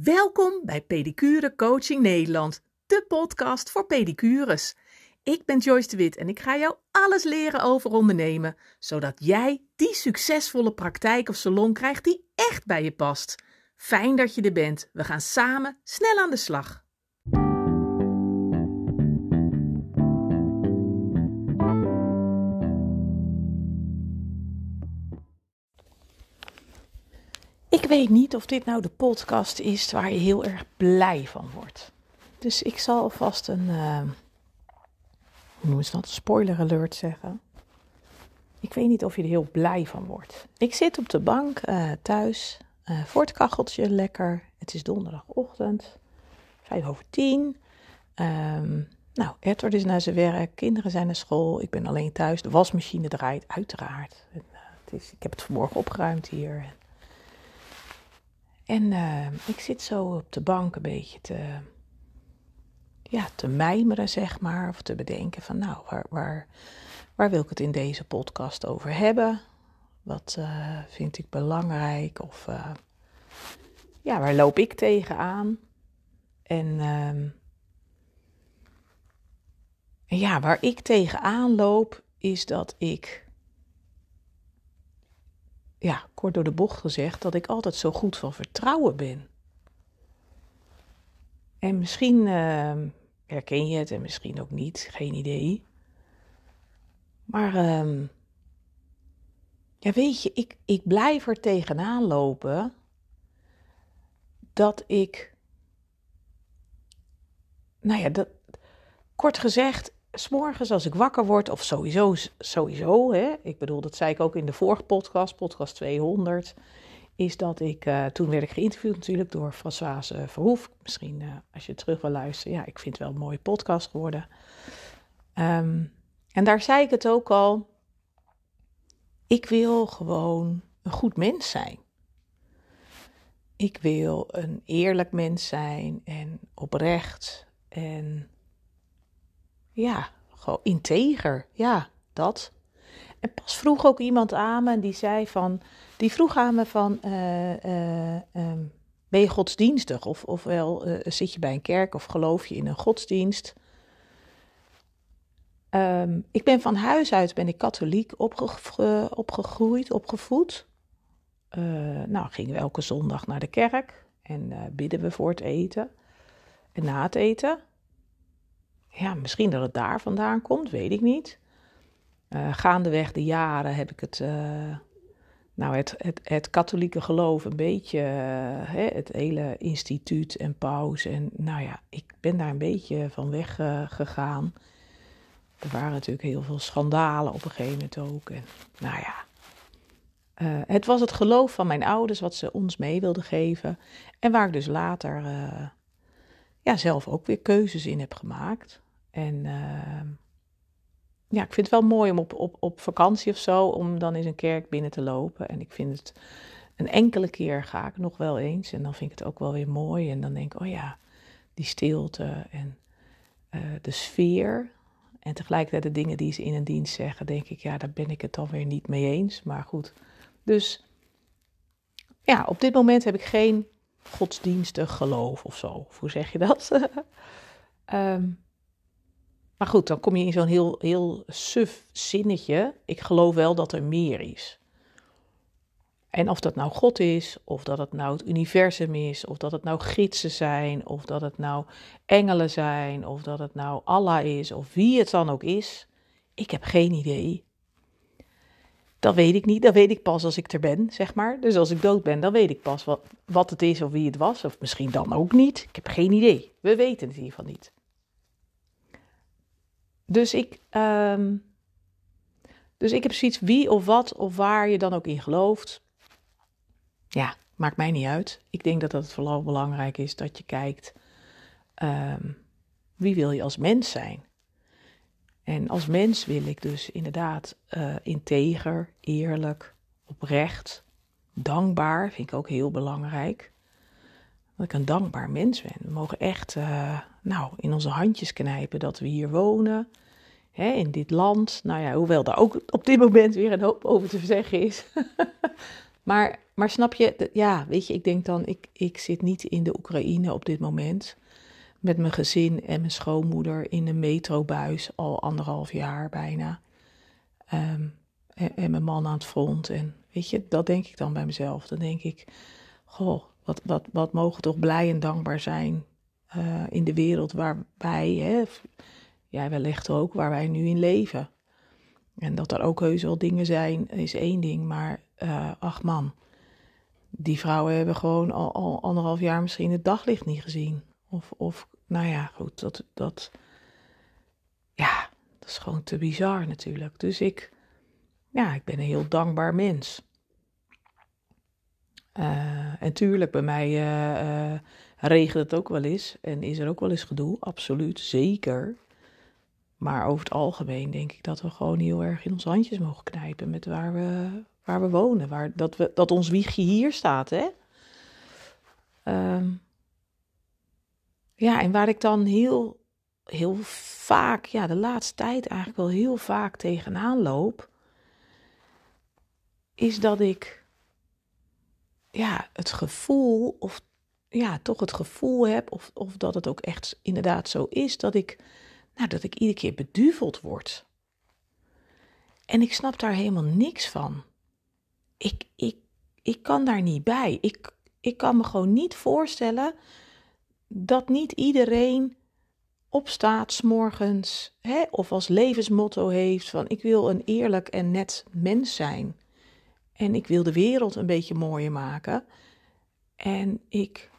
Welkom bij Pedicure Coaching Nederland, de podcast voor pedicures. Ik ben Joyce de Wit en ik ga jou alles leren over ondernemen, zodat jij die succesvolle praktijk of salon krijgt die echt bij je past. Fijn dat je er bent. We gaan samen snel aan de slag. Ik weet niet of dit nou de podcast is waar je heel erg blij van wordt. Dus ik zal alvast een, uh, hoe noemen dat, spoiler alert zeggen. Ik weet niet of je er heel blij van wordt. Ik zit op de bank uh, thuis, uh, voor het kacheltje, lekker. Het is donderdagochtend, vijf over tien. Um, nou, Edward is naar zijn werk, kinderen zijn naar school, ik ben alleen thuis. De wasmachine draait, uiteraard. En, het is, ik heb het vanmorgen opgeruimd hier. En uh, ik zit zo op de bank een beetje te, ja, te mijmeren, zeg maar. Of te bedenken van, nou, waar, waar, waar wil ik het in deze podcast over hebben? Wat uh, vind ik belangrijk? Of uh, ja, waar loop ik tegenaan? En uh, ja, waar ik tegenaan loop, is dat ik ja, kort door de bocht gezegd, dat ik altijd zo goed van vertrouwen ben. En misschien uh, herken je het en misschien ook niet, geen idee. Maar uh, ja, weet je, ik, ik blijf er tegenaan lopen dat ik, nou ja, dat, kort gezegd, s'morgens als ik wakker word, of sowieso, sowieso hè, ik bedoel, dat zei ik ook in de vorige podcast, podcast 200, is dat ik, uh, toen werd ik geïnterviewd natuurlijk door Françoise Verhoef. Misschien uh, als je terug wil luisteren, ja, ik vind het wel een mooie podcast geworden. Um, en daar zei ik het ook al, ik wil gewoon een goed mens zijn. Ik wil een eerlijk mens zijn en oprecht en ja, gewoon integer. Ja, dat. En pas vroeg ook iemand aan me en die zei van, die vroeg aan me van, uh, uh, um, ben je godsdienstig? Of, ofwel uh, zit je bij een kerk of geloof je in een godsdienst? Um, ik ben van huis uit ben ik katholiek opge opgegroeid, opgevoed. nou, gingen we elke zondag naar de kerk en bidden we voor het eten en na het eten ja, misschien dat het daar vandaan komt, weet ik niet. Uh, gaandeweg de jaren heb ik het, uh, nou, het, het, het, katholieke geloof een beetje, uh, hè, het hele instituut en paus. En nou ja, ik ben daar een beetje van weg gegaan. Er waren natuurlijk heel veel schandalen op een gegeven moment ook. En nou ja, het was het geloof van mijn ouders wat ze ons mee wilden geven. En waar ik dus later ja, zelf ook weer keuzes in heb gemaakt. En uh, ja, ik vind het wel mooi om op, op, op vakantie of zo, om dan in een kerk binnen te lopen. En ik vind het, een enkele keer ga ik nog wel eens. En dan vind ik het ook wel weer mooi. En dan denk ik, oh ja, die stilte en uh, de sfeer. En tegelijkertijd de dingen die ze in een dienst zeggen, denk ik, ja, daar ben ik het dan weer niet mee eens. Maar goed, dus ja, op dit moment heb ik geen godsdienstig geloof of zo. Hoe zeg je dat? um, Maar goed, dan kom je in zo'n heel, heel suf zinnetje. Ik geloof wel dat er meer is. En of dat nou God is, of dat het nou het universum is, of dat het nou gidsen zijn, of dat het nou engelen zijn, of dat het nou Allah is, of wie het dan ook is. Ik heb geen idee. Dat weet ik niet, dat weet ik pas als ik er ben, zeg maar. Dus als ik dood ben, dan weet ik pas wat, wat het is of wie het was, of misschien dan ook niet. Ik heb geen idee. We weten het in niet. Dus ik, um, dus ik heb zoiets wie of wat of waar je dan ook in gelooft. Ja, maakt mij niet uit. Ik denk dat het vooral belangrijk is dat je kijkt um, wie wil je als mens zijn. En als mens wil ik dus inderdaad uh, integer, eerlijk, oprecht, dankbaar, vind ik ook heel belangrijk. Dat ik een dankbaar mens ben. We mogen echt uh, nou, in onze handjes knijpen dat we hier wonen, hè, in dit land. Nou ja, hoewel daar ook op dit moment weer een hoop over te zeggen is. Maar, maar snap je, ja, weet je, ik denk dan, ik, ik zit niet in de Oekraïne op dit moment. Met mijn gezin en mijn schoonmoeder in een metrobuis al anderhalf jaar bijna. Ehm, en, mijn man aan het front. En weet je, dat denk ik dan bij mezelf. Dan denk ik, goh, wat, wat, wat mogen toch blij en dankbaar zijn uh, in de wereld waar wij, hè, jij wellicht ook, waar wij nu in leven. En dat er ook heus wel dingen zijn, is één ding. Maar uh, ach man, die vrouwen hebben gewoon al, al anderhalf jaar misschien het daglicht niet gezien. Of, of nou ja, goed, dat, dat, ja, dat is gewoon te bizar natuurlijk. Dus ik, ja, ik ben een heel dankbaar mens. Uh, en tuurlijk, bij mij uh, regent het ook wel eens en is er ook wel eens gedoe, absoluut, zeker. Maar over het algemeen denk ik dat we gewoon heel erg in onze handjes mogen knijpen met waar we, waar we wonen. Waar, dat, we, dat ons wiegje hier staat, hè. Um, ja, en waar ik dan heel, heel vaak, ja, de laatste tijd eigenlijk wel heel vaak tegenaan loop, is dat ik, ja, het gevoel, of ja, toch het gevoel heb, of, of dat het ook echt inderdaad zo is, dat ik nou, dat ik iedere keer beduveld word. En ik snap daar helemaal niks van. Ik, ik, ik kan daar niet bij. Ik, ik kan me gewoon niet voorstellen dat niet iedereen opstaat s'morgens hè, of als levensmotto heeft van ik wil een eerlijk en net mens zijn. En ik wil de wereld een beetje mooier maken. En ik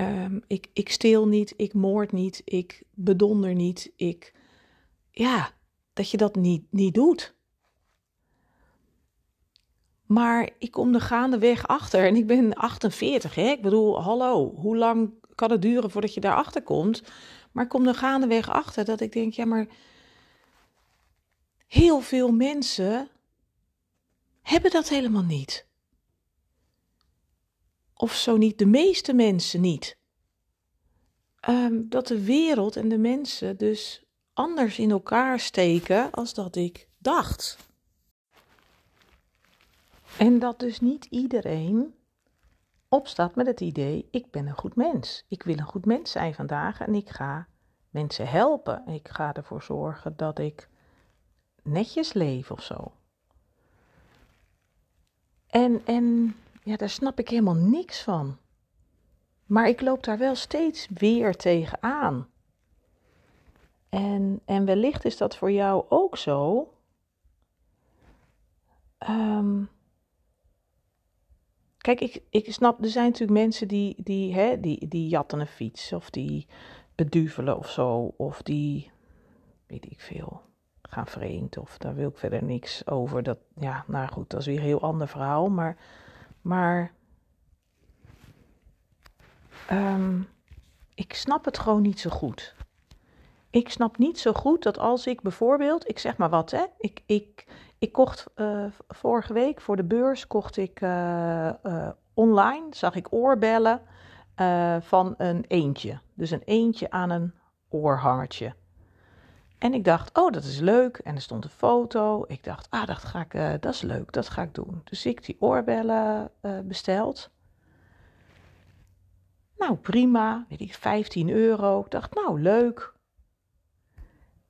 Um, ik, ik steel niet, ik moord niet, ik bedonder niet, ik. Ja, dat je dat niet, niet doet. Maar ik kom er gaandeweg achter en ik ben 48, hè? Ik bedoel, hallo, hoe lang kan het duren voordat je daarachter komt? Maar ik kom er gaandeweg achter dat ik denk, ja, maar heel veel mensen hebben dat helemaal niet of zo niet de meeste mensen niet. Um, dat de wereld en de mensen dus anders in elkaar steken als dat ik dacht. En dat dus niet iedereen opstaat met het idee: ik ben een goed mens. Ik wil een goed mens zijn vandaag en ik ga mensen helpen. Ik ga ervoor zorgen dat ik netjes leef of zo. En, en ja, daar snap ik helemaal niks van. Maar ik loop daar wel steeds weer tegenaan. En, en wellicht is dat voor jou ook zo. Um, kijk, ik, ik snap, er zijn natuurlijk mensen die, die, hè, die, die jatten een fiets of die beduvelen of zo. Of die, weet ik veel, gaan vreemd of daar wil ik verder niks over. Dat, ja, nou goed, dat is weer een heel ander verhaal. Maar maar um, ik snap het gewoon niet zo goed. Ik snap niet zo goed dat als ik bijvoorbeeld, ik zeg maar wat, hè, ik, ik, ik kocht uh, vorige week voor de beurs, kocht ik uh, uh, online, zag ik oorbellen van een eentje. Dus een eentje aan een oorhangertje. En ik dacht, oh, dat is leuk. En er stond een foto. Ik dacht, ah, dat, ga ik, dat is leuk, dat ga ik doen. Dus ik die oorbellen besteld. Nou, prima, weet ik, 15 euro. Ik dacht, nou, leuk.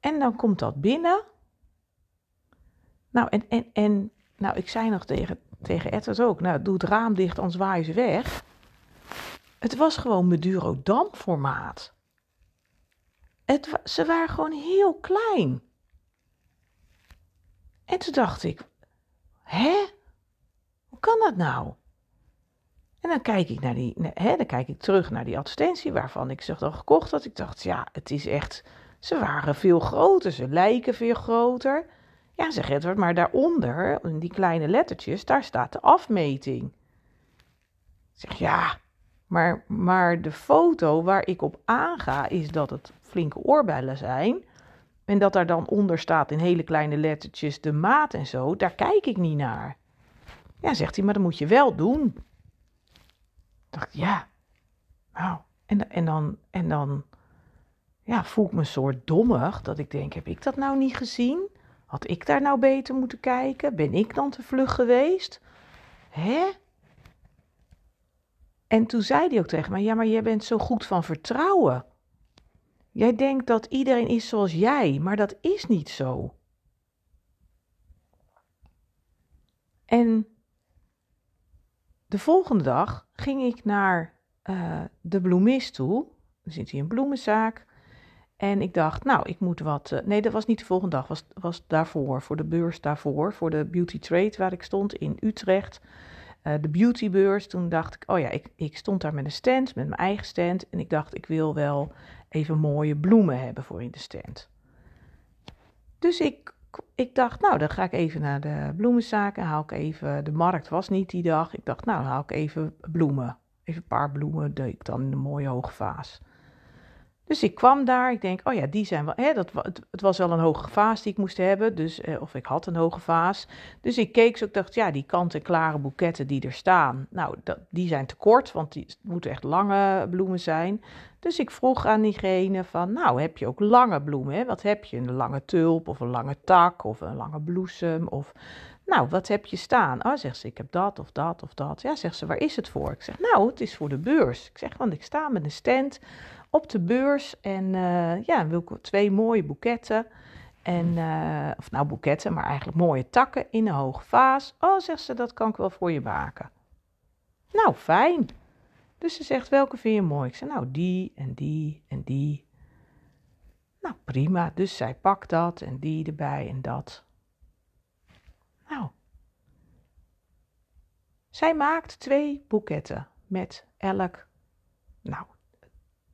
En dan komt dat binnen. Nou, en, en, en nou, ik zei nog tegen, tegen Edward ook, nou, doe het raam dicht, anders waaien ze weg. Het was gewoon Madurodam formaat. Het, ze waren gewoon heel klein. En toen dacht ik, hè? Hoe kan dat nou? En dan kijk ik, naar die, hè, dan kijk ik terug naar die advertentie waarvan ik ze dan gekocht had. Ik dacht, ja, het is echt, ze waren veel groter, ze lijken veel groter. Ja, zeg Edward, maar daaronder, in die kleine lettertjes, daar staat de afmeting. Zeg, ja, maar, maar de foto waar ik op aanga is dat het flinke oorbellen zijn. En dat daar dan onder staat in hele kleine lettertjes de maat en zo. Daar kijk ik niet naar. Ja, zegt hij, maar dat moet je wel doen. Dacht, ja. Nou, en, en dan, en dan ja, voel ik me een soort dommig. Dat ik denk, heb ik dat nou niet gezien? Had ik daar nou beter moeten kijken? Ben ik dan te vlug geweest? hè? En toen zei hij ook tegen mij, ja, maar jij bent zo goed van vertrouwen. Jij denkt dat iedereen is zoals jij, maar dat is niet zo. En de volgende dag ging ik naar uh, de bloemist toe. Er zit hier een bloemenzaak. En ik dacht, nou, ik moet wat. Uh, nee, dat was niet de volgende dag, was, was daarvoor, voor de beurs daarvoor, voor de Beauty Trade waar ik stond in Utrecht. Uh, de beautybeurs. Toen dacht ik, oh ja, ik, ik stond daar met een stand, met mijn eigen stand. En ik dacht, ik wil wel even mooie bloemen hebben voor in de stand. Dus ik, ik dacht, nou, dan ga ik even naar de bloemenzaak en haal ik even. De markt was niet die dag. Ik dacht, nou, haal ik even bloemen. Even een paar bloemen deed ik dan in een mooie hoge vaas. Dus ik kwam daar, ik denk, oh ja, die zijn wel, hè, dat, het, was wel een hoge vaas die ik moest hebben, dus, eh, of ik had een hoge vaas. Dus ik keek zo, ik dacht, ja, die kant-en-klare boeketten die er staan, nou, dat, die zijn te kort, want die moeten echt lange bloemen zijn. Dus ik vroeg aan diegene van, nou, heb je ook lange bloemen? Wat heb je, een lange tulp of een lange tak of een lange bloesem of... Nou, wat heb je staan? Oh, zegt ze, ik heb dat of dat of dat. Ja, zegt ze, waar is het voor? Ik zeg, nou, het is voor de beurs. Ik zeg, want ik sta met een stand op de beurs. En uh, ja, wil ik twee mooie boeketten. En, uh, of nou boeketten, maar eigenlijk mooie takken in een hoge vaas. Oh, zegt ze, dat kan ik wel voor je maken. Nou, fijn. Dus ze zegt, welke vind je mooi? Ik zeg, nou, die en die en die. Nou, prima. Dus zij pakt dat en die erbij en dat. Nou. Zij maakt twee boeketten met elk, nou,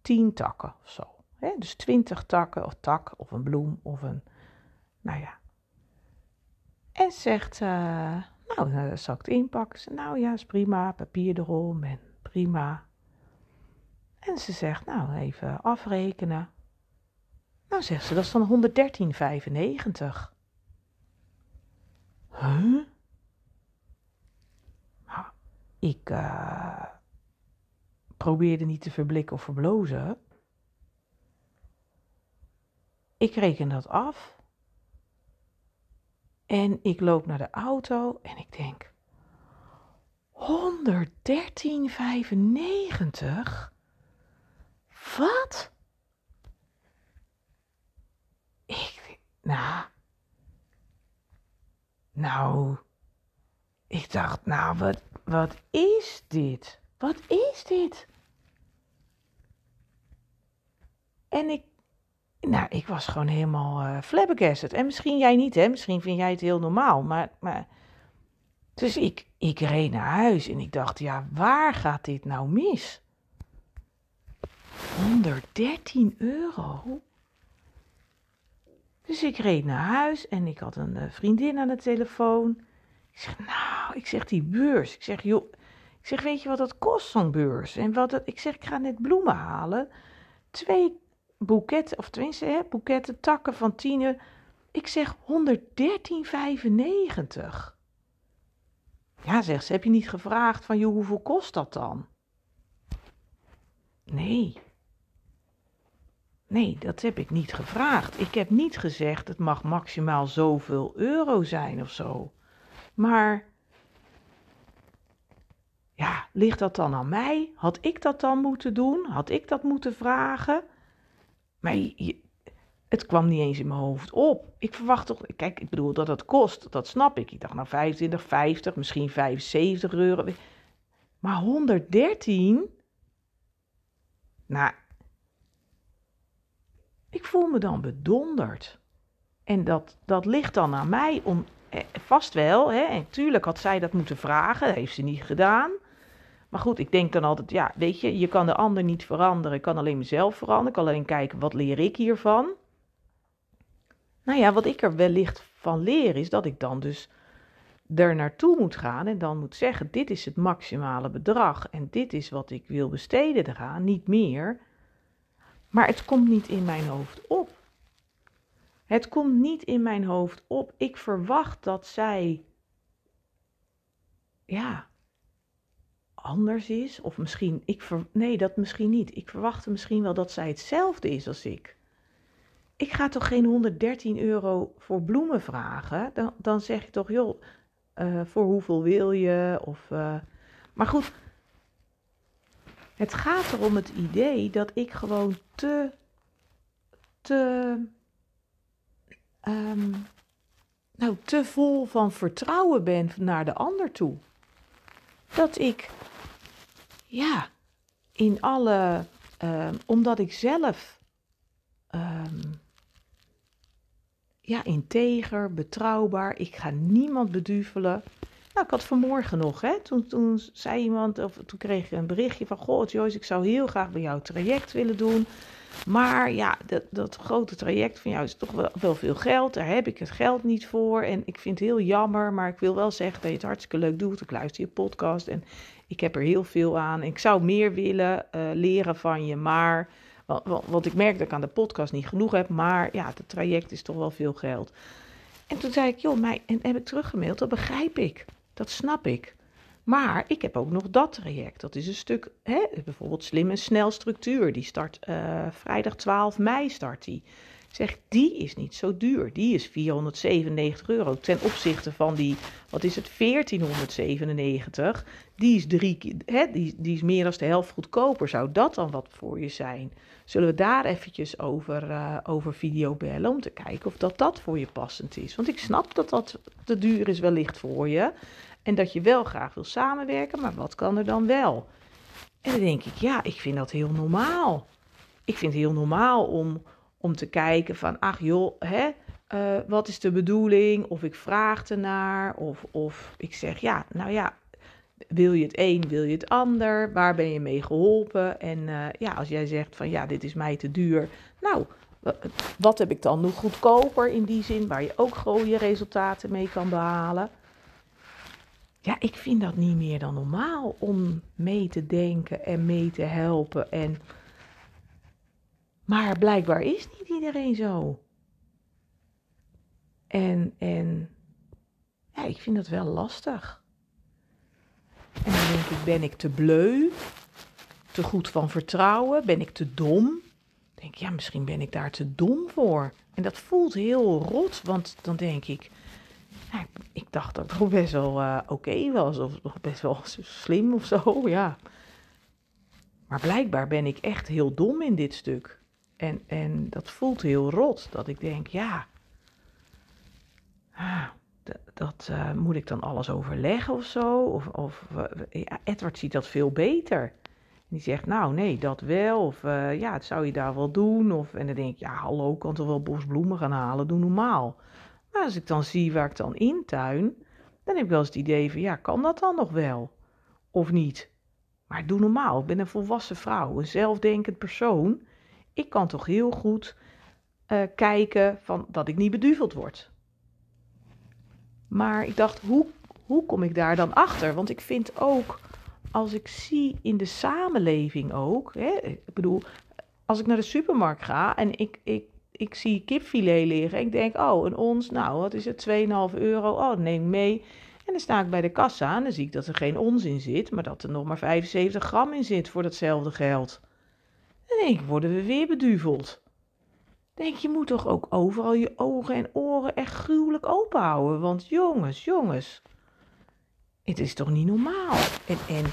tien takken of zo. Dus twintig takken of tak of een bloem of een, nou ja. En zegt, uh, nou, dan zal ik het inpakken. Nou ja, is prima, papier erom en prima. En ze zegt, nou, even afrekenen. Nou, zegt ze, dat is dan 113,95. Huh? Nou, ik, uh, probeerde niet te verblikken of verblozen. Ik reken dat af. En ik loop naar de auto en ik denk: 113,95? Wat? Ik, nou, nou, ik dacht, nou, wat, wat is dit? Wat is dit? En ik, nou, ik was gewoon helemaal uh, flabbergasted. En misschien jij niet, hè? Misschien vind jij het heel normaal. Maar, maar... Dus ik, ik reed naar huis en ik dacht, ja, waar gaat dit nou mis? 113 euro? Dus ik reed naar huis en ik had een uh, vriendin aan de telefoon. Ik zeg, nou, ik zeg die beurs. Ik zeg, joh, ik zeg, weet je wat dat kost, zo'n beurs? En wat het, ik zeg, ik ga net bloemen halen. Twee boeketten, of tenminste, hè, boeketten, takken van tienen. Ik zeg 113,95. Ja, zegt ze, heb je niet gevraagd van, joh, hoeveel kost dat dan? Nee. Nee, dat heb ik niet gevraagd. Ik heb niet gezegd, het mag maximaal zoveel euro zijn of zo. Maar ligt dat dan aan mij? Had ik dat dan moeten doen? Had ik dat moeten vragen? Maar het kwam niet eens in mijn hoofd op. Ik verwacht toch, kijk, ik bedoel dat het kost, dat snap ik. Ik dacht nou 25, 50, misschien 75 euro. Maar 113? Nou, ik voel me dan bedonderd. En dat, dat ligt dan aan mij om, eh, vast wel, hè, en tuurlijk had zij dat moeten vragen, dat heeft ze niet gedaan. Maar goed, ik denk dan altijd, ja, weet je, je kan de ander niet veranderen. Ik kan alleen mezelf veranderen. Ik kan alleen kijken, wat leer ik hiervan? Nou ja, wat ik er wellicht van leer is dat ik dan dus er naartoe moet gaan en dan moet zeggen, dit is het maximale bedrag en dit is wat ik wil besteden eraan, niet meer. Maar het komt niet in mijn hoofd op. Het komt niet in mijn hoofd op. Ik verwacht dat zij, ja, anders is. Of misschien, ik nee, dat misschien niet. Ik verwachtte misschien wel dat zij hetzelfde is als ik. Ik ga toch geen 113 euro voor bloemen vragen? Dan, dan zeg je toch, joh, eh, voor hoeveel wil je? Of, eh, maar goed, het gaat erom het idee dat ik gewoon te, te, ehm, nou, te vol van vertrouwen ben naar de ander toe. Dat ik, ja, in alle, ehm, omdat ik zelf, ehm, ja, integer, betrouwbaar, ik ga niemand beduvelen. Nou, ik had vanmorgen nog, hè, toen, toen zei iemand, of toen kreeg ik een berichtje van, goh Joyce, ik zou heel graag bij jou traject willen doen. Maar ja, dat, dat grote traject van jou is toch wel, wel veel geld. Daar heb ik het geld niet voor. En ik vind het heel jammer, maar ik wil wel zeggen dat je het hartstikke leuk doet. Ik luister je podcast en ik heb er heel veel aan. Ik zou meer willen uh, leren van je, maar... Want, ik merk dat ik aan de podcast niet genoeg heb. Maar ja, het traject is toch wel veel geld. En toen zei ik, joh, mij, en heb ik teruggemaild, dat begrijp ik. Dat snap ik. Maar ik heb ook nog dat traject. Dat is een stuk, hè, bijvoorbeeld slim en snel structuur. Die start uh, vrijdag 12 mei start die. Zeg, die is niet zo duur. Die is 497 euro ten opzichte van die, wat is het, 1497. Die is, drie, hè, die, die is meer dan de helft goedkoper. Zou dat dan wat voor je zijn? Zullen we daar eventjes over, uh, over video bellen om te kijken of dat dat voor je passend is? Want ik snap dat dat te duur is wellicht voor je. En dat je wel graag wil samenwerken, maar wat kan er dan wel? En dan denk ik, ja, ik vind dat heel normaal. Ik vind het heel normaal om, om te kijken van, ach joh, hè, uh, wat is de bedoeling? Of ik vraag ernaar, of, of ik zeg, ja, nou ja, wil je het een, wil je het ander? Waar ben je mee geholpen? En uh, ja, als jij zegt van, ja, dit is mij te duur, nou, wat heb ik dan nog goedkoper in die zin, waar je ook je resultaten mee kan behalen? Ja, ik vind dat niet meer dan normaal om mee te denken en mee te helpen. En... Maar blijkbaar is niet iedereen zo. En, en ja, ik vind dat wel lastig. En dan denk ik, ben ik te bleu? Te goed van vertrouwen? Ben ik te dom? Denk ik, ja, misschien ben ik daar te dom voor. En dat voelt heel rot, want dan denk ik, ja, ik dacht dat het best wel uh, oké was, of best wel slim of zo, ja. Maar blijkbaar ben ik echt heel dom in dit stuk. En, en dat voelt heel rot, dat ik denk, ja, ah, dat uh, moet ik dan alles overleggen of zo? Of, of ja, Edward ziet dat veel beter. En die zegt, nou nee, dat wel. Of uh, ja, het zou je daar wel doen. Of, en dan denk ik, ja, hallo, kan toch wel bosbloemen gaan halen? Doe normaal. Maar als ik dan zie waar ik dan intuin, dan heb ik wel eens het idee van, ja, kan dat dan nog wel? Of niet? Maar doe normaal, ik ben een volwassen vrouw, een zelfdenkend persoon. Ik kan toch heel goed kijken van dat ik niet beduveld word. Maar ik dacht, hoe, hoe kom ik daar dan achter? Want ik vind ook, als ik zie in de samenleving ook, hè, ik bedoel, als ik naar de supermarkt ga en ik, ik ik zie kipfilet liggen. Ik denk, oh, een ons, nou, wat is het? 2,5 euro. Oh, neem mee. En dan sta ik bij de kassa en dan zie ik dat er geen ons in zit, maar dat er nog maar 75 gram in zit voor datzelfde geld. Denk ik, worden we weer beduveld. Denk je moet toch ook overal je ogen en oren echt gruwelijk open houden. Want jongens, jongens, het is toch niet normaal. En, en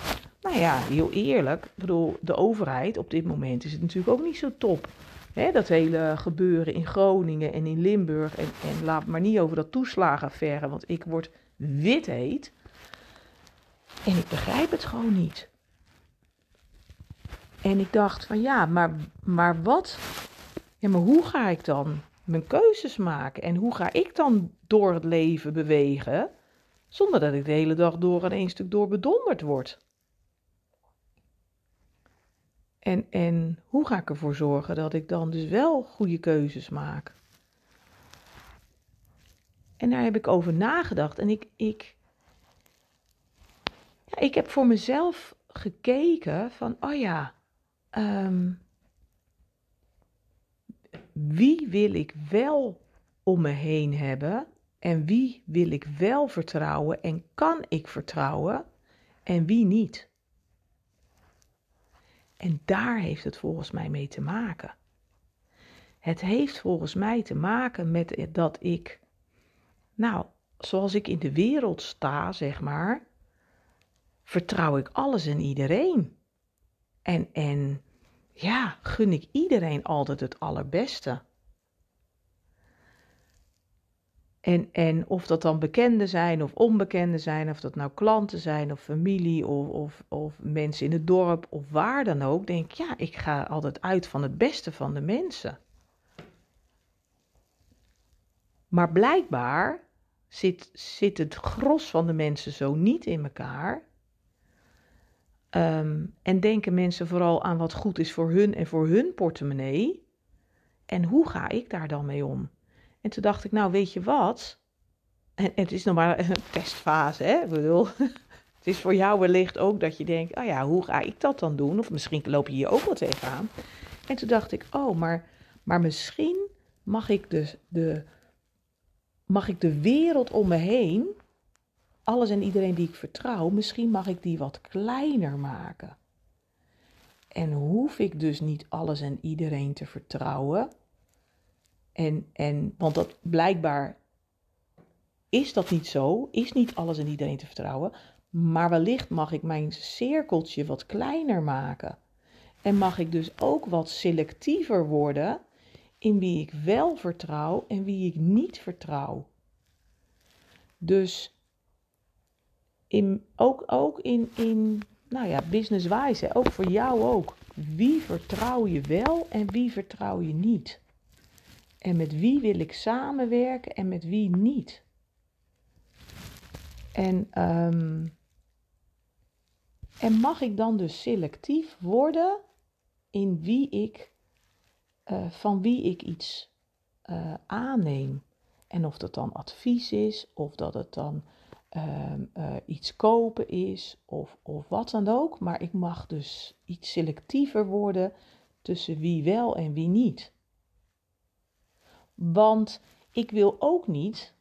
nou ja, heel eerlijk, ik bedoel, de overheid op dit moment is het natuurlijk ook niet zo top. Dat hele gebeuren in Groningen en in Limburg. En, en laat maar niet over dat toeslagenaffaire, want ik word wit heet. En ik begrijp het gewoon niet. En ik dacht van ja, maar, maar wat? Ja, maar hoe ga ik dan mijn keuzes maken? En hoe ga ik dan door het leven bewegen? Zonder dat ik de hele dag door aan één stuk door bedonderd word. En, en hoe ga ik ervoor zorgen dat ik dan dus wel goede keuzes maak? En daar heb ik over nagedacht. En ik, ik, ja, ik heb voor mezelf gekeken van, oh ja, um, wie wil ik wel om me heen hebben? En wie wil ik wel vertrouwen en kan ik vertrouwen en wie niet? En daar heeft het volgens mij mee te maken. Het heeft volgens mij te maken met dat ik, nou, zoals ik in de wereld sta, zeg maar, vertrouw ik alles en iedereen. En, en ja, gun ik iedereen altijd het allerbeste. En, en of dat dan bekenden zijn of onbekenden zijn, of dat nou klanten zijn of familie of, of, of mensen in het dorp of waar dan ook, denk ik, ja, ik ga altijd uit van het beste van de mensen. Maar blijkbaar zit, zit het gros van de mensen zo niet in elkaar. Ehm, en denken mensen vooral aan wat goed is voor hun en voor hun portemonnee. En hoe ga ik daar dan mee om? En toen dacht ik, nou weet je wat? En, het is nog maar een testfase, hè? Ik bedoel, het is voor jou wellicht ook dat je denkt, oh ja, hoe ga ik dat dan doen? Of misschien loop je hier ook wel tegenaan. En toen dacht ik, oh, maar, maar misschien mag ik, dus de, mag ik de wereld om me heen, alles en iedereen die ik vertrouw, misschien mag ik die wat kleiner maken. En hoef ik dus niet alles en iedereen te vertrouwen, en, en, want dat blijkbaar is dat niet zo, is niet alles en iedereen te vertrouwen. Maar wellicht mag ik mijn cirkeltje wat kleiner maken. En mag ik dus ook wat selectiever worden in wie ik wel vertrouw en wie ik niet vertrouw. Dus ook, ook in, in nou ja, business-wise, ook voor jou ook. Wie vertrouw je wel en wie vertrouw je niet? En met wie wil ik samenwerken en met wie niet? En, ehm, en mag ik dan dus selectief worden in wie ik, uh, van wie ik iets uh, aanneem? En of dat dan advies is, of dat het dan um, uh, iets kopen is, of, of wat dan ook. Maar ik mag dus iets selectiever worden tussen wie wel en wie niet. Want ik wil ook niet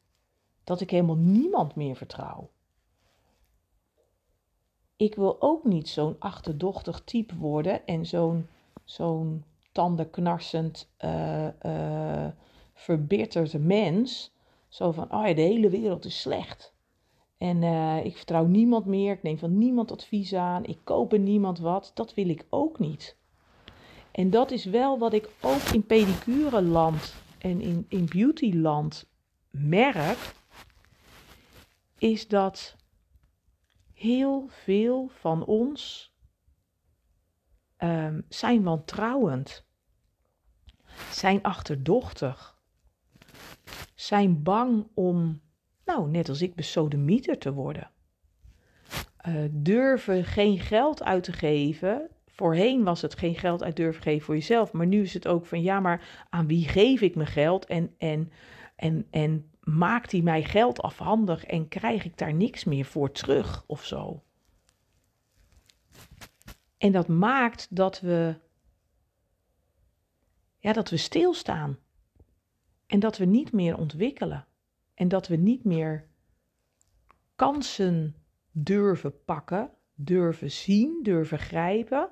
dat ik helemaal niemand meer vertrouw. Ik wil ook niet zo'n achterdochtig type worden en zo'n zo'n tandenknarsend, uh, verbitterd mens. Zo van, oh ja, de hele wereld is slecht. En uh, ik vertrouw niemand meer, ik neem van niemand advies aan, ik koop er niemand wat. Dat wil ik ook niet. En dat is wel wat ik ook in pedicureland en in, in beautyland merk, is dat heel veel van ons um, zijn wantrouwend, zijn achterdochtig, zijn bang om, nou net als ik, besodemieter te worden. Uh, durven geen geld uit te geven Voorheen was het geen geld uit durven geven voor jezelf. Maar nu is het ook van ja, maar aan wie geef ik mijn geld? En, en, en, en maakt hij mij geld afhandig en krijg ik daar niks meer voor terug of zo? En dat maakt dat we, ja, dat we stilstaan. En dat we niet meer ontwikkelen. En dat we niet meer kansen durven pakken, durven zien, durven grijpen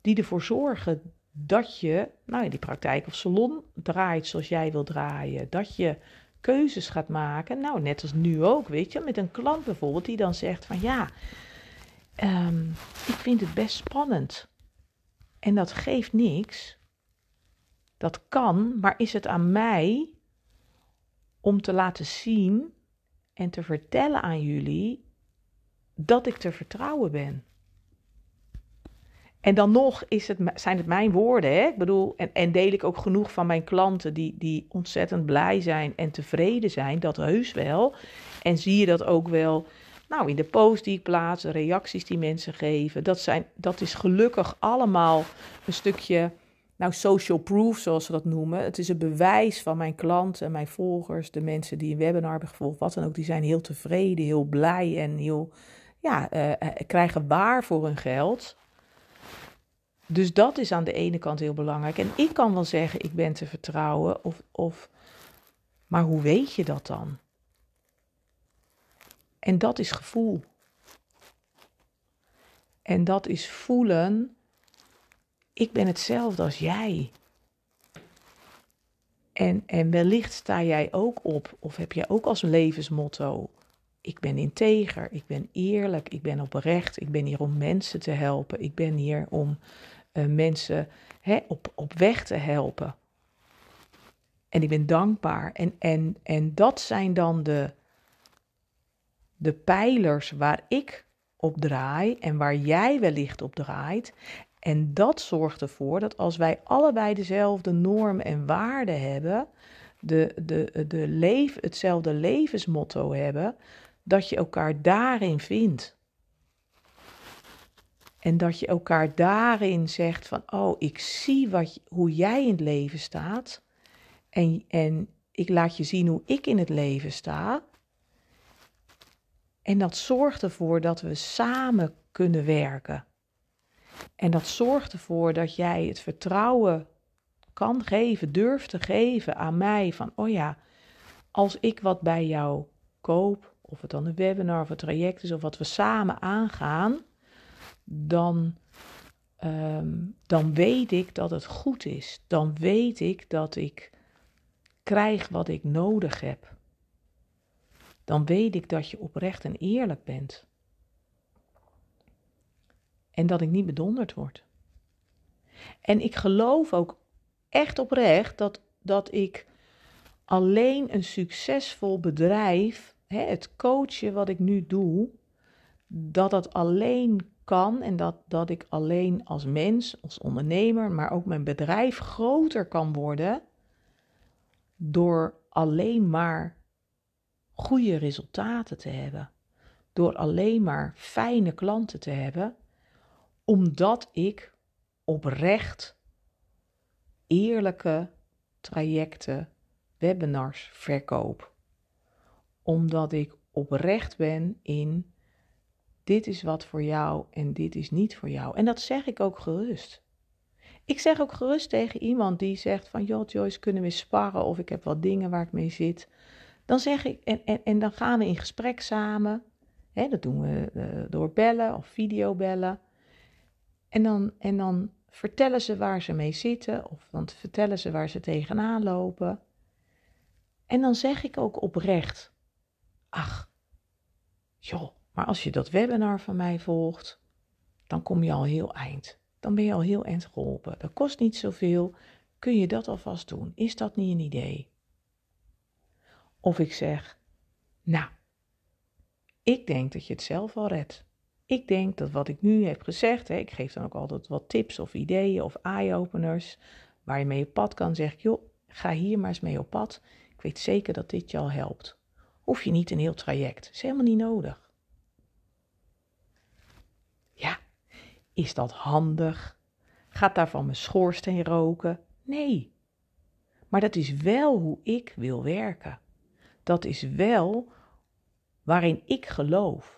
die ervoor zorgen dat je nou, in die praktijk of salon draait zoals jij wil draaien. Dat je keuzes gaat maken. Nou, net als nu ook, weet je, met een klant bijvoorbeeld die dan zegt van ja, um, ik vind het best spannend. En dat geeft niks. Dat kan, maar is het aan mij om te laten zien en te vertellen aan jullie dat ik te vertrouwen ben. En dan nog is het, zijn het mijn woorden. Hè? Ik bedoel, en, en deel ik ook genoeg van mijn klanten die, die ontzettend blij zijn en tevreden zijn. Dat heus wel. En zie je dat ook wel nou, in de post die ik plaats, de reacties die mensen geven. Dat, zijn, dat is gelukkig allemaal een stukje nou, social proof, zoals ze dat noemen. Het is een bewijs van mijn klanten, mijn volgers, de mensen die een webinar hebben gevolgd, wat dan ook. Die zijn heel tevreden, heel blij en heel, ja, uh, krijgen waar voor hun geld. Dus dat is aan de ene kant heel belangrijk. En ik kan wel zeggen, ik ben te vertrouwen. Of, of, maar hoe weet je dat dan? En dat is gevoel. En dat is voelen, ik ben hetzelfde als jij. En, en wellicht sta jij ook op, of heb jij ook als levensmotto: ik ben integer, ik ben eerlijk, ik ben oprecht, ik ben hier om mensen te helpen, ik ben hier om uh, mensen hè, op, op weg te helpen. En ik ben dankbaar. En, en, en dat zijn dan de, de pijlers waar ik op draai en waar jij wellicht op draait. En dat zorgt ervoor dat als wij allebei dezelfde norm en waarden hebben, de, de, de leef, hetzelfde levensmotto hebben, dat je elkaar daarin vindt. En dat je elkaar daarin zegt van, oh, ik zie wat, hoe jij in het leven staat. En, en ik laat je zien hoe ik in het leven sta. En dat zorgt ervoor dat we samen kunnen werken. En dat zorgt ervoor dat jij het vertrouwen kan geven, durft te geven aan mij van, oh ja, als ik wat bij jou koop, of het dan een webinar of een traject is, of wat we samen aangaan, dan, ehm, dan weet ik dat het goed is. Dan weet ik dat ik krijg wat ik nodig heb. Dan weet ik dat je oprecht en eerlijk bent. En dat ik niet bedonderd word. En ik geloof ook echt oprecht dat, dat ik alleen een succesvol bedrijf, hè, het coachen wat ik nu doe, dat dat alleen kan en dat, dat ik alleen als mens, als ondernemer, maar ook mijn bedrijf groter kan worden door alleen maar goede resultaten te hebben. Door alleen maar fijne klanten te hebben, omdat ik oprecht eerlijke trajecten, webinars verkoop. Omdat ik oprecht ben in dit is wat voor jou en dit is niet voor jou. En dat zeg ik ook gerust. Ik zeg ook gerust tegen iemand die zegt van, joh Joyce, kunnen we sparren of ik heb wat dingen waar ik mee zit. Dan zeg ik, en, en, en dan gaan we in gesprek samen. Hè, dat doen we uh, door bellen of videobellen. En dan, en dan vertellen ze waar ze mee zitten of dan vertellen ze waar ze tegenaan lopen. En dan zeg ik ook oprecht, ach, joh, maar als je dat webinar van mij volgt, dan kom je al heel eind. Dan ben je al heel eind geholpen. Dat kost niet zoveel. Kun je dat alvast doen? Is dat niet een idee? Of ik zeg, nou, ik denk dat je het zelf al redt. Ik denk dat wat ik nu heb gezegd, hè, ik geef dan ook altijd wat tips of ideeën of eye-openers waar je mee op pad kan, zeg ik, joh, ga hier maar eens mee op pad. Ik weet zeker dat dit je al helpt. Hoef je niet een heel traject, is helemaal niet nodig. Ja, is dat handig? Gaat daarvan mijn schoorsteen roken? Nee. Maar dat is wel hoe ik wil werken. Dat is wel waarin ik geloof.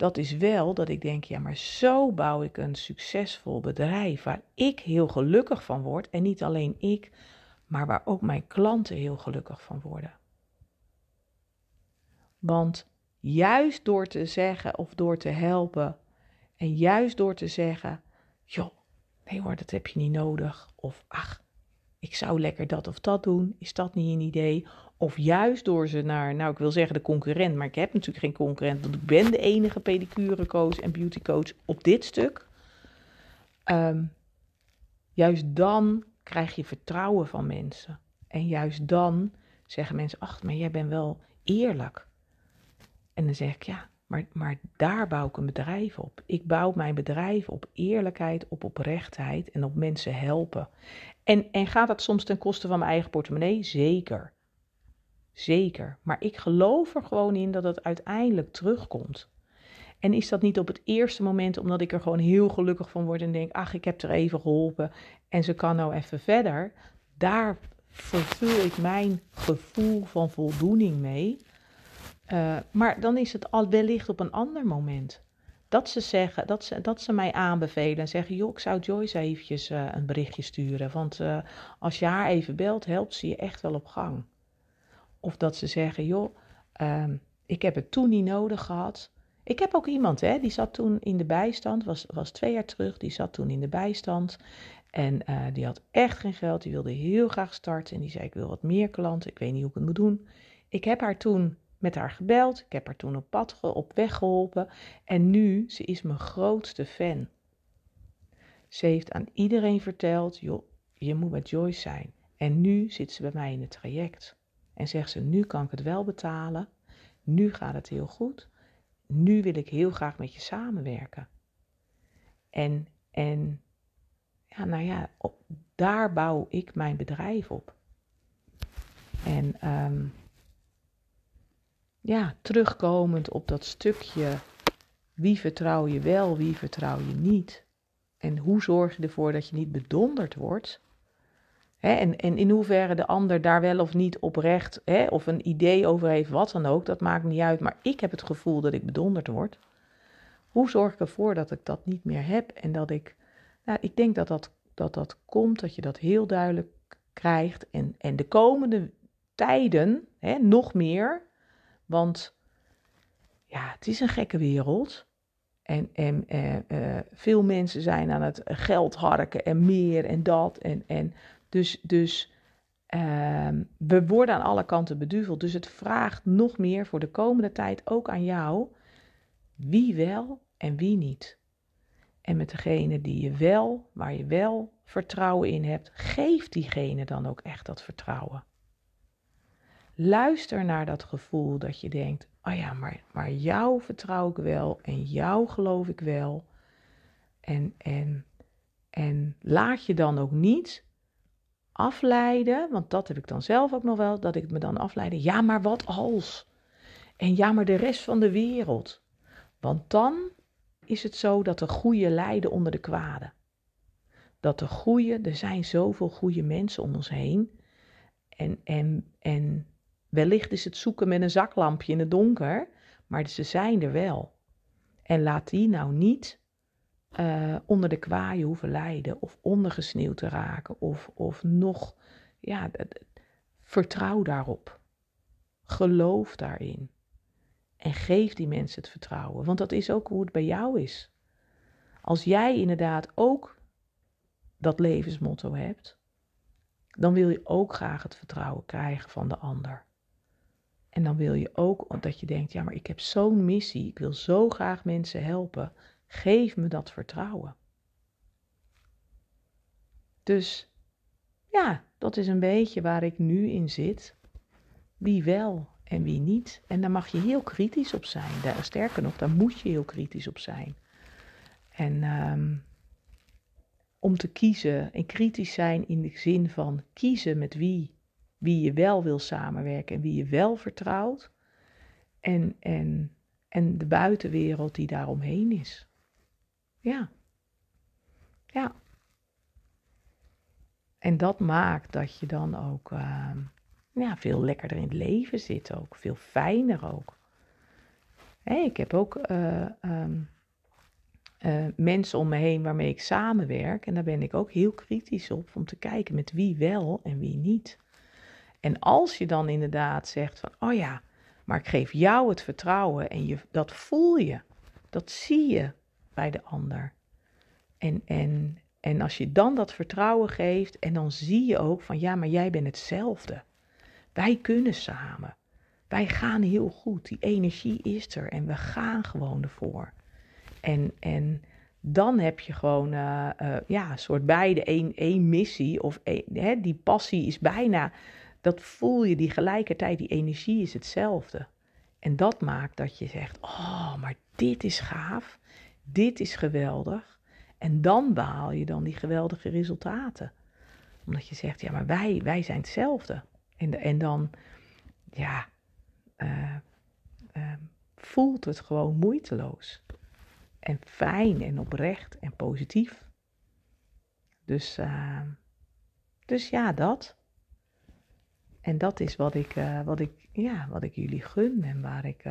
Dat is wel dat ik denk, ja, maar zo bouw ik een succesvol bedrijf waar ik heel gelukkig van word. En niet alleen ik, maar waar ook mijn klanten heel gelukkig van worden. Want juist door te zeggen of door te helpen en juist door te zeggen, joh, nee hoor, dat heb je niet nodig. Of ach, ik zou lekker dat of dat doen. Is dat niet een idee? Of juist door ze naar, nou ik wil zeggen de concurrent, maar ik heb natuurlijk geen concurrent, want ik ben de enige pedicurecoach en beautycoach op dit stuk. Ehm, juist dan krijg je vertrouwen van mensen. En juist dan zeggen mensen, ach, maar jij bent wel eerlijk. En dan zeg ik, ja, maar, maar daar bouw ik een bedrijf op. Ik bouw mijn bedrijf op eerlijkheid, op oprechtheid en op mensen helpen. En, en gaat dat soms ten koste van mijn eigen portemonnee? Zeker. Zeker. Maar ik geloof er gewoon in dat het uiteindelijk terugkomt. En is dat niet op het eerste moment omdat ik er gewoon heel gelukkig van word en denk: ach, ik heb er even geholpen en ze kan nou even verder. Daar vervul ik mijn gevoel van voldoening mee. Uh, maar dan is het al wellicht op een ander moment. Dat ze zeggen, dat ze, dat ze mij aanbevelen en zeggen: joh, ik zou Joyce eventjes uh, een berichtje sturen. Want uh, als je haar even belt, helpt ze je echt wel op gang. Of dat ze zeggen: joh, uh, ik heb het toen niet nodig gehad. Ik heb ook iemand, hè, die zat toen in de bijstand, was, was twee jaar terug, die zat toen in de bijstand. En uh, die had echt geen geld, die wilde heel graag starten. En die zei, ik wil wat meer klanten, ik weet niet hoe ik het moet doen. Ik heb haar toen met haar gebeld, ik heb haar toen op pad, op weg geholpen. En nu, ze is mijn grootste fan. Ze heeft aan iedereen verteld, joh, je moet met Joyce zijn. En nu zit ze bij mij in het traject. En zegt ze, nu kan ik het wel betalen. Nu gaat het heel goed. Nu wil ik heel graag met je samenwerken. En, en ja, nou ja, daar bouw ik mijn bedrijf op. En um, ja, terugkomend op dat stukje wie vertrouw je wel, wie vertrouw je niet. En hoe zorg je ervoor dat je niet bedonderd wordt? En, en in hoeverre de ander daar wel of niet oprecht hè, of een idee over heeft, wat dan ook, dat maakt niet uit. Maar ik heb het gevoel dat ik bedonderd word. Hoe zorg ik ervoor dat ik dat niet meer heb en dat ik, nou, ik denk dat dat, dat dat komt, dat je dat heel duidelijk krijgt. En, en de komende tijden nog meer, want ja, het is een gekke wereld. En, en eh, eh, veel mensen zijn aan het geld harken en meer en dat. En, en dus dus uh, we worden aan alle kanten beduveld. Dus het vraagt nog meer voor de komende tijd ook aan jou. Wie wel en wie niet. En met degene die je wel, waar je wel vertrouwen in hebt, geef diegene dan ook echt dat vertrouwen. Luister naar dat gevoel dat je denkt: oh ja, maar, maar jou vertrouw ik wel en jou geloof ik wel. En, en, en laat je dan ook niet afleiden, want dat heb ik dan zelf ook nog wel, dat ik me dan afleide. Ja, maar wat als? En ja, maar de rest van de wereld. Want dan is het zo dat de goede lijden onder de kwade. Dat de goede, er zijn zoveel goede mensen om ons heen. En, en, en wellicht is het zoeken met een zaklampje in het donker, maar ze zijn er wel. En laat die nou niet uh, onder de kwaaien hoeven lijden of ondergesneeuwd te raken of, of nog, ja, vertrouw daarop. Geloof daarin. En geef die mensen het vertrouwen, want dat is ook hoe het bij jou is. Als jij inderdaad ook dat levensmotto hebt, dan wil je ook graag het vertrouwen krijgen van de ander. En dan wil je ook dat je denkt, ja, maar ik heb zo'n missie, ik wil zo graag mensen helpen. Geef me dat vertrouwen. Dus ja, dat is een beetje waar ik nu in zit. Wie wel en wie niet. En daar mag je heel kritisch op zijn. Daar, sterker nog, daar moet je heel kritisch op zijn. En um, om te kiezen en kritisch zijn in de zin van kiezen met wie, wie je wel wil samenwerken en wie je wel vertrouwt. En, en, en de buitenwereld die daaromheen is. Ja. Ja. En dat maakt dat je dan ook uh, ja, veel lekkerder in het leven zit ook. Veel fijner ook. Ik heb ook uh, um, uh, mensen om me heen waarmee ik samenwerk. En daar ben ik ook heel kritisch op om te kijken met wie wel en wie niet. En als je dan inderdaad zegt van, oh ja, maar ik geef jou het vertrouwen en je, dat voel je, dat zie je, bij de ander. En, en, en als je dan dat vertrouwen geeft en dan zie je ook van ja, maar jij bent hetzelfde. Wij kunnen samen. Wij gaan heel goed. Die energie is er en we gaan gewoon ervoor. En, en dan heb je gewoon uh, uh, ja, een soort beide één, één missie. Of hè, die passie is bijna, dat voel je, die gelijkertijd, die energie is hetzelfde. En dat maakt dat je zegt, oh, maar dit is gaaf dit is geweldig. En dan behaal je dan die geweldige resultaten. Omdat je zegt, ja, maar wij, wij zijn hetzelfde. En, en dan, ja, uh, uh, voelt het gewoon moeiteloos. En fijn en oprecht en positief. Dus, uh, dus ja, dat. En dat is wat ik, wat ik, ja, wat ik jullie gun en waar ik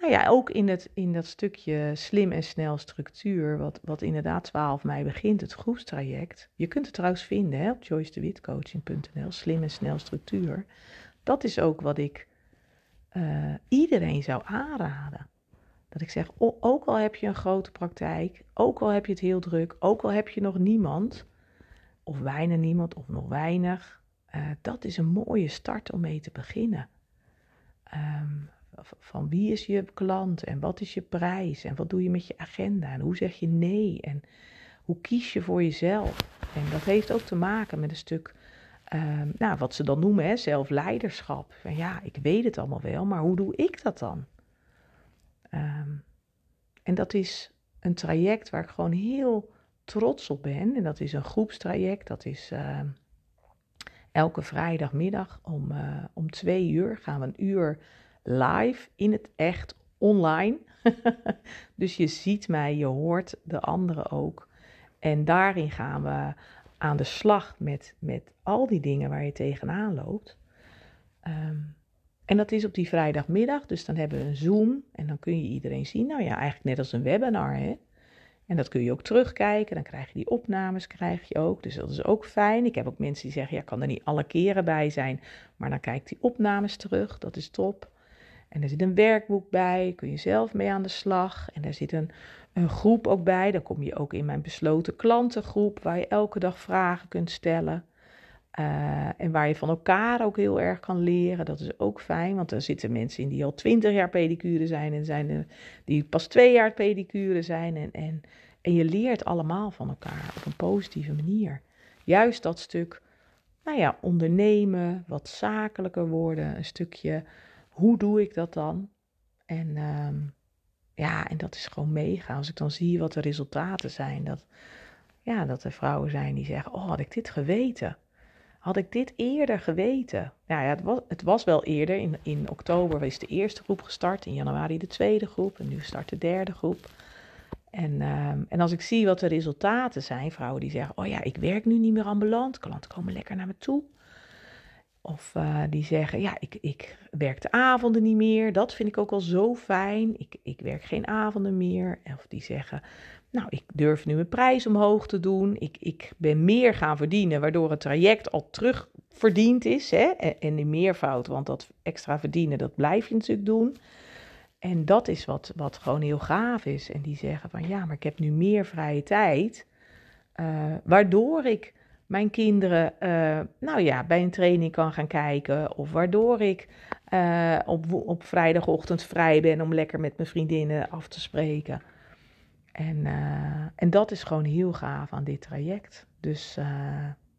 nou ja, ook in, het, in dat stukje slim en snel structuur, wat, wat inderdaad 12 mei begint, het groepstraject. Je kunt het trouwens vinden hè, op joycedewitcoaching.nl, slim en snel structuur. Dat is ook wat ik uh, iedereen zou aanraden. Dat ik zeg, ook al heb je een grote praktijk, ook al heb je het heel druk, ook al heb je nog niemand, of weinig niemand, of nog weinig, uh, dat is een mooie start om mee te beginnen. Um, van wie is je klant en wat is je prijs en wat doe je met je agenda en hoe zeg je nee en hoe kies je voor jezelf. En dat heeft ook te maken met een stuk, um, nou, wat ze dan noemen, hè, zelfleiderschap. Van ja, ik weet het allemaal wel, maar hoe doe ik dat dan? Um, en dat is een traject waar ik gewoon heel trots op ben. En dat is een groepstraject. Dat is uh, elke vrijdagmiddag om, uh, om twee uur gaan we een uur live in het echt online. dus je ziet mij, je hoort de anderen ook. En daarin gaan we aan de slag met, met al die dingen waar je tegenaan loopt. Um, en dat is op die vrijdagmiddag, dus dan hebben we een Zoom en dan kun je iedereen zien. Nou ja, eigenlijk net als een webinar, hè. En dat kun je ook terugkijken, dan krijg je die opnames, krijg je ook. Dus dat is ook fijn. Ik heb ook mensen die zeggen, ja, ik kan er niet alle keren bij zijn, maar dan kijk die opnames terug, dat is top. En er zit een werkboek bij, kun je zelf mee aan de slag. En er zit een, een groep ook bij, dan kom je ook in mijn besloten klantengroep, waar je elke dag vragen kunt stellen. Uh, en waar je van elkaar ook heel erg kan leren. Dat is ook fijn, want er zitten mensen in die al twintig jaar pedicure zijn en zijn er die pas twee jaar pedicure zijn. En, en, en je leert allemaal van elkaar op een positieve manier. Juist dat stuk, nou ja, ondernemen, wat zakelijker worden, een stukje, hoe doe ik dat dan? En um, ja, en dat is gewoon mega. Als ik dan zie wat de resultaten zijn, dat, ja, dat er vrouwen zijn die zeggen, oh, had ik dit geweten? Had ik dit eerder geweten? Nou ja, het was, het was wel eerder. In, in oktober is de eerste groep gestart, in januari de tweede groep en nu start de derde groep. En, um, en als ik zie wat de resultaten zijn, vrouwen die zeggen: Oh ja, ik werk nu niet meer ambulant, klanten komen lekker naar me toe. Of uh, die zeggen: Ja, ik, ik werk de avonden niet meer, dat vind ik ook wel zo fijn. Ik, ik werk geen avonden meer. Of die zeggen: nou, ik durf nu mijn prijs omhoog te doen. Ik, ik ben meer gaan verdienen, waardoor het traject al terugverdiend is. Hè? En die meervoud, want dat extra verdienen, dat blijf je natuurlijk doen. En dat is wat, wat gewoon heel gaaf is. En die zeggen van ja, maar ik heb nu meer vrije tijd. Uh, waardoor ik mijn kinderen, uh, nou ja, bij een training kan gaan kijken. Of waardoor ik uh, op, op vrijdagochtend vrij ben om lekker met mijn vriendinnen af te spreken. En, uh, en dat is gewoon heel gaaf aan dit traject. Dus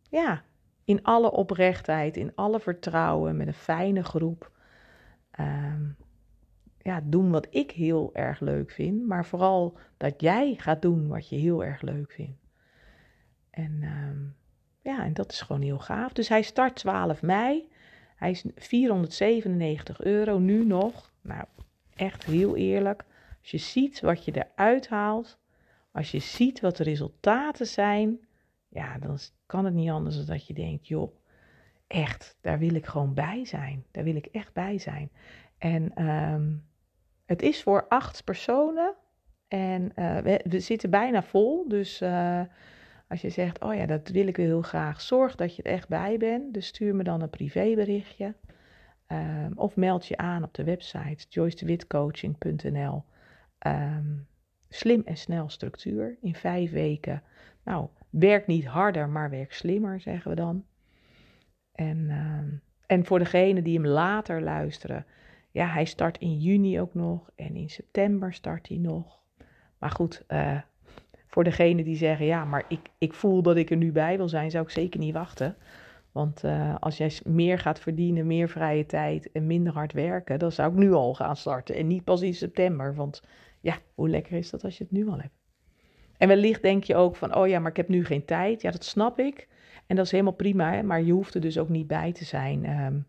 ja, in alle oprechtheid, in alle vertrouwen, met een fijne groep. Uh, ja, doen wat ik heel erg leuk vind, maar vooral dat jij gaat doen wat je heel erg leuk vindt. En ehm, ja, en dat is gewoon heel gaaf. Dus hij start 12 mei. Hij is 497 euro nu nog. Nou, echt heel eerlijk. Als je ziet wat je eruit haalt, als je ziet wat de resultaten zijn, ja, dan kan het niet anders dan dat je denkt, joh, echt, daar wil ik gewoon bij zijn. Daar wil ik echt bij zijn. En um, het is voor acht personen en uh, we, zitten bijna vol. Dus uh, als je zegt, oh ja, dat wil ik heel graag, zorg dat je er echt bij bent. Dus stuur me dan een privéberichtje. Um, of meld je aan op de website joycedewitcoaching.nl. Um, slim en snel structuur in vijf weken. Nou, werk niet harder, maar werk slimmer, zeggen we dan. En, uh, en voor degenen die hem later luisteren, ja, hij start in juni ook nog en in september start hij nog. Maar goed, uh, voor degenen die zeggen, ja, maar ik, ik voel dat ik er nu bij wil zijn, zou ik zeker niet wachten. Want uh, als jij meer gaat verdienen, meer vrije tijd en minder hard werken, dan zou ik nu al gaan starten. En niet pas in september, want ja, hoe lekker is dat als je het nu al hebt? En wellicht denk je ook van, oh ja, maar ik heb nu geen tijd. Ja, dat snap ik. En dat is helemaal prima, hè? maar je hoeft er dus ook niet bij te zijn um,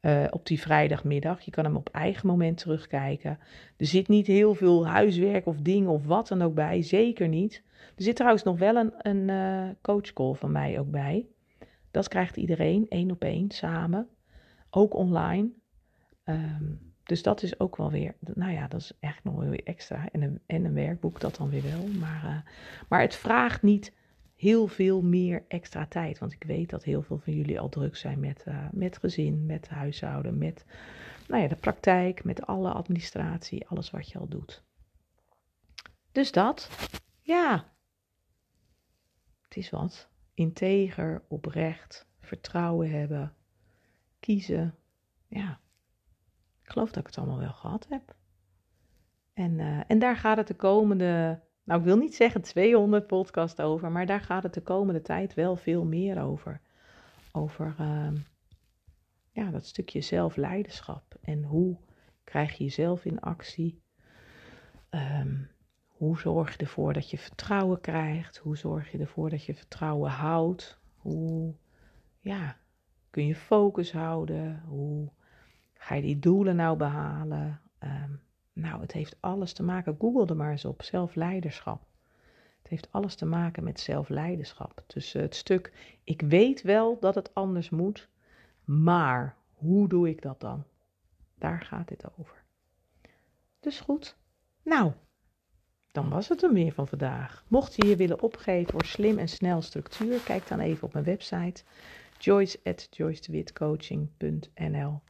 uh, op die vrijdagmiddag. Je kan hem op eigen moment terugkijken. Er zit niet heel veel huiswerk of dingen of wat dan ook bij, zeker niet. Er zit trouwens nog wel een, een uh, coachcall van mij ook bij. Dat krijgt iedereen, één op één, samen. Ook online. Um, dus dat is ook wel weer, nou ja, dat is echt nog wel weer extra. En een, en een werkboek, dat dan weer wel. Maar, uh, maar het vraagt niet heel veel meer extra tijd. Want ik weet dat heel veel van jullie al druk zijn met, uh, met gezin, met huishouden, met nou ja, de praktijk, met alle administratie, alles wat je al doet. Dus dat, ja. Het is wat. Integer, oprecht, vertrouwen hebben, kiezen. Ja, ik geloof dat ik het allemaal wel gehad heb. En, uh, en daar gaat het de komende, nou ik wil niet zeggen 200 podcast over, maar daar gaat het de komende tijd wel veel meer over. Over uh, ja, dat stukje zelfleiderschap en hoe krijg je jezelf in actie. Um, hoe zorg je ervoor dat je vertrouwen krijgt? Hoe zorg je ervoor dat je vertrouwen houdt? Hoe ja, kun je focus houden? Hoe ga je die doelen nou behalen? Um, nou, het heeft alles te maken, google er maar eens op, zelfleiderschap. Het heeft alles te maken met zelfleiderschap. Dus het stuk, ik weet wel dat het anders moet, maar hoe doe ik dat dan? Daar gaat dit over. Dus goed. Nou, dan was het er meer van vandaag. Mocht je je willen opgeven voor slim en snel structuur, kijk dan even op mijn website joyce.joycewitcoaching.nl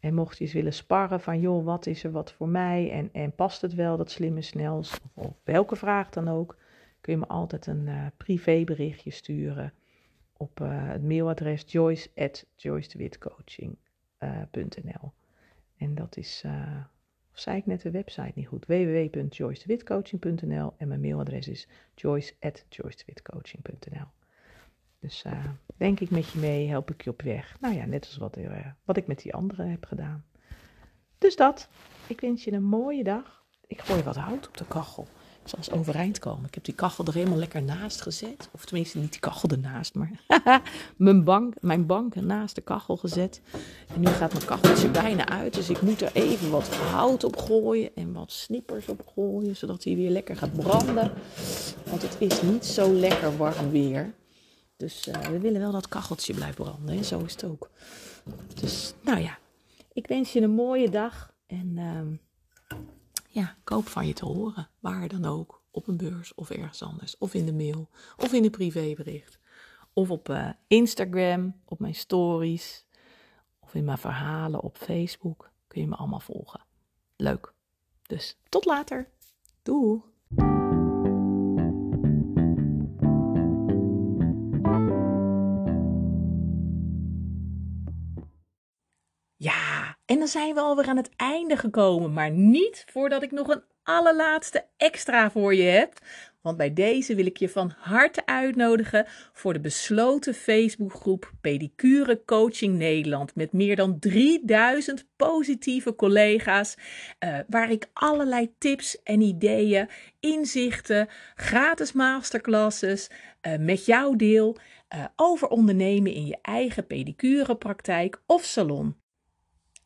En mocht je eens willen sparren van, joh, wat is er wat voor mij? En, en past het wel, dat slim en snel, of, welke vraag dan ook, kun je me altijd een uh, privéberichtje sturen op uh, het mailadres joyce.joycewitcoaching.nl En dat is... Of zei ik net de website niet goed? www.joycewitcoaching.nl en mijn mailadres is joyce.joycewitcoaching.nl Dus uh, denk ik met je mee, help ik je op weg. Nou ja, net als wat, uh, wat ik met die anderen heb gedaan. Dus dat. Ik wens je een mooie dag. Ik gooi wat hout op de kachel zal eens overeind komen. Ik heb die kachel er helemaal lekker naast gezet. Of tenminste niet die kachel ernaast, maar mijn, bank, mijn bank naast de kachel gezet. En nu gaat mijn kacheltje bijna uit. Dus ik moet er even wat hout op gooien en wat snippers op gooien. Zodat hij weer lekker gaat branden. Want het is niet zo lekker warm weer. Dus uh, we willen wel dat kacheltje blijft branden. En zo is het ook. Dus nou ja, ik wens je een mooie dag. En... Uh, ja, koop van je te horen. Waar dan ook. Op een beurs of ergens anders. Of in de mail. Of in een privébericht. Of op uh, Instagram, op mijn stories. Of in mijn verhalen op Facebook. Kun je me allemaal volgen. Leuk. Dus tot later. Doei. En dan zijn we alweer aan het einde gekomen, maar niet voordat ik nog een allerlaatste extra voor je heb. Want bij deze wil ik je van harte uitnodigen voor de besloten Facebookgroep Pedicure Coaching Nederland. Met meer dan 3000 positieve collega's. Uh, waar ik allerlei tips en ideeën, inzichten, gratis masterclasses uh, met jou deel. Uh, over ondernemen in je eigen pedicurepraktijk of salon.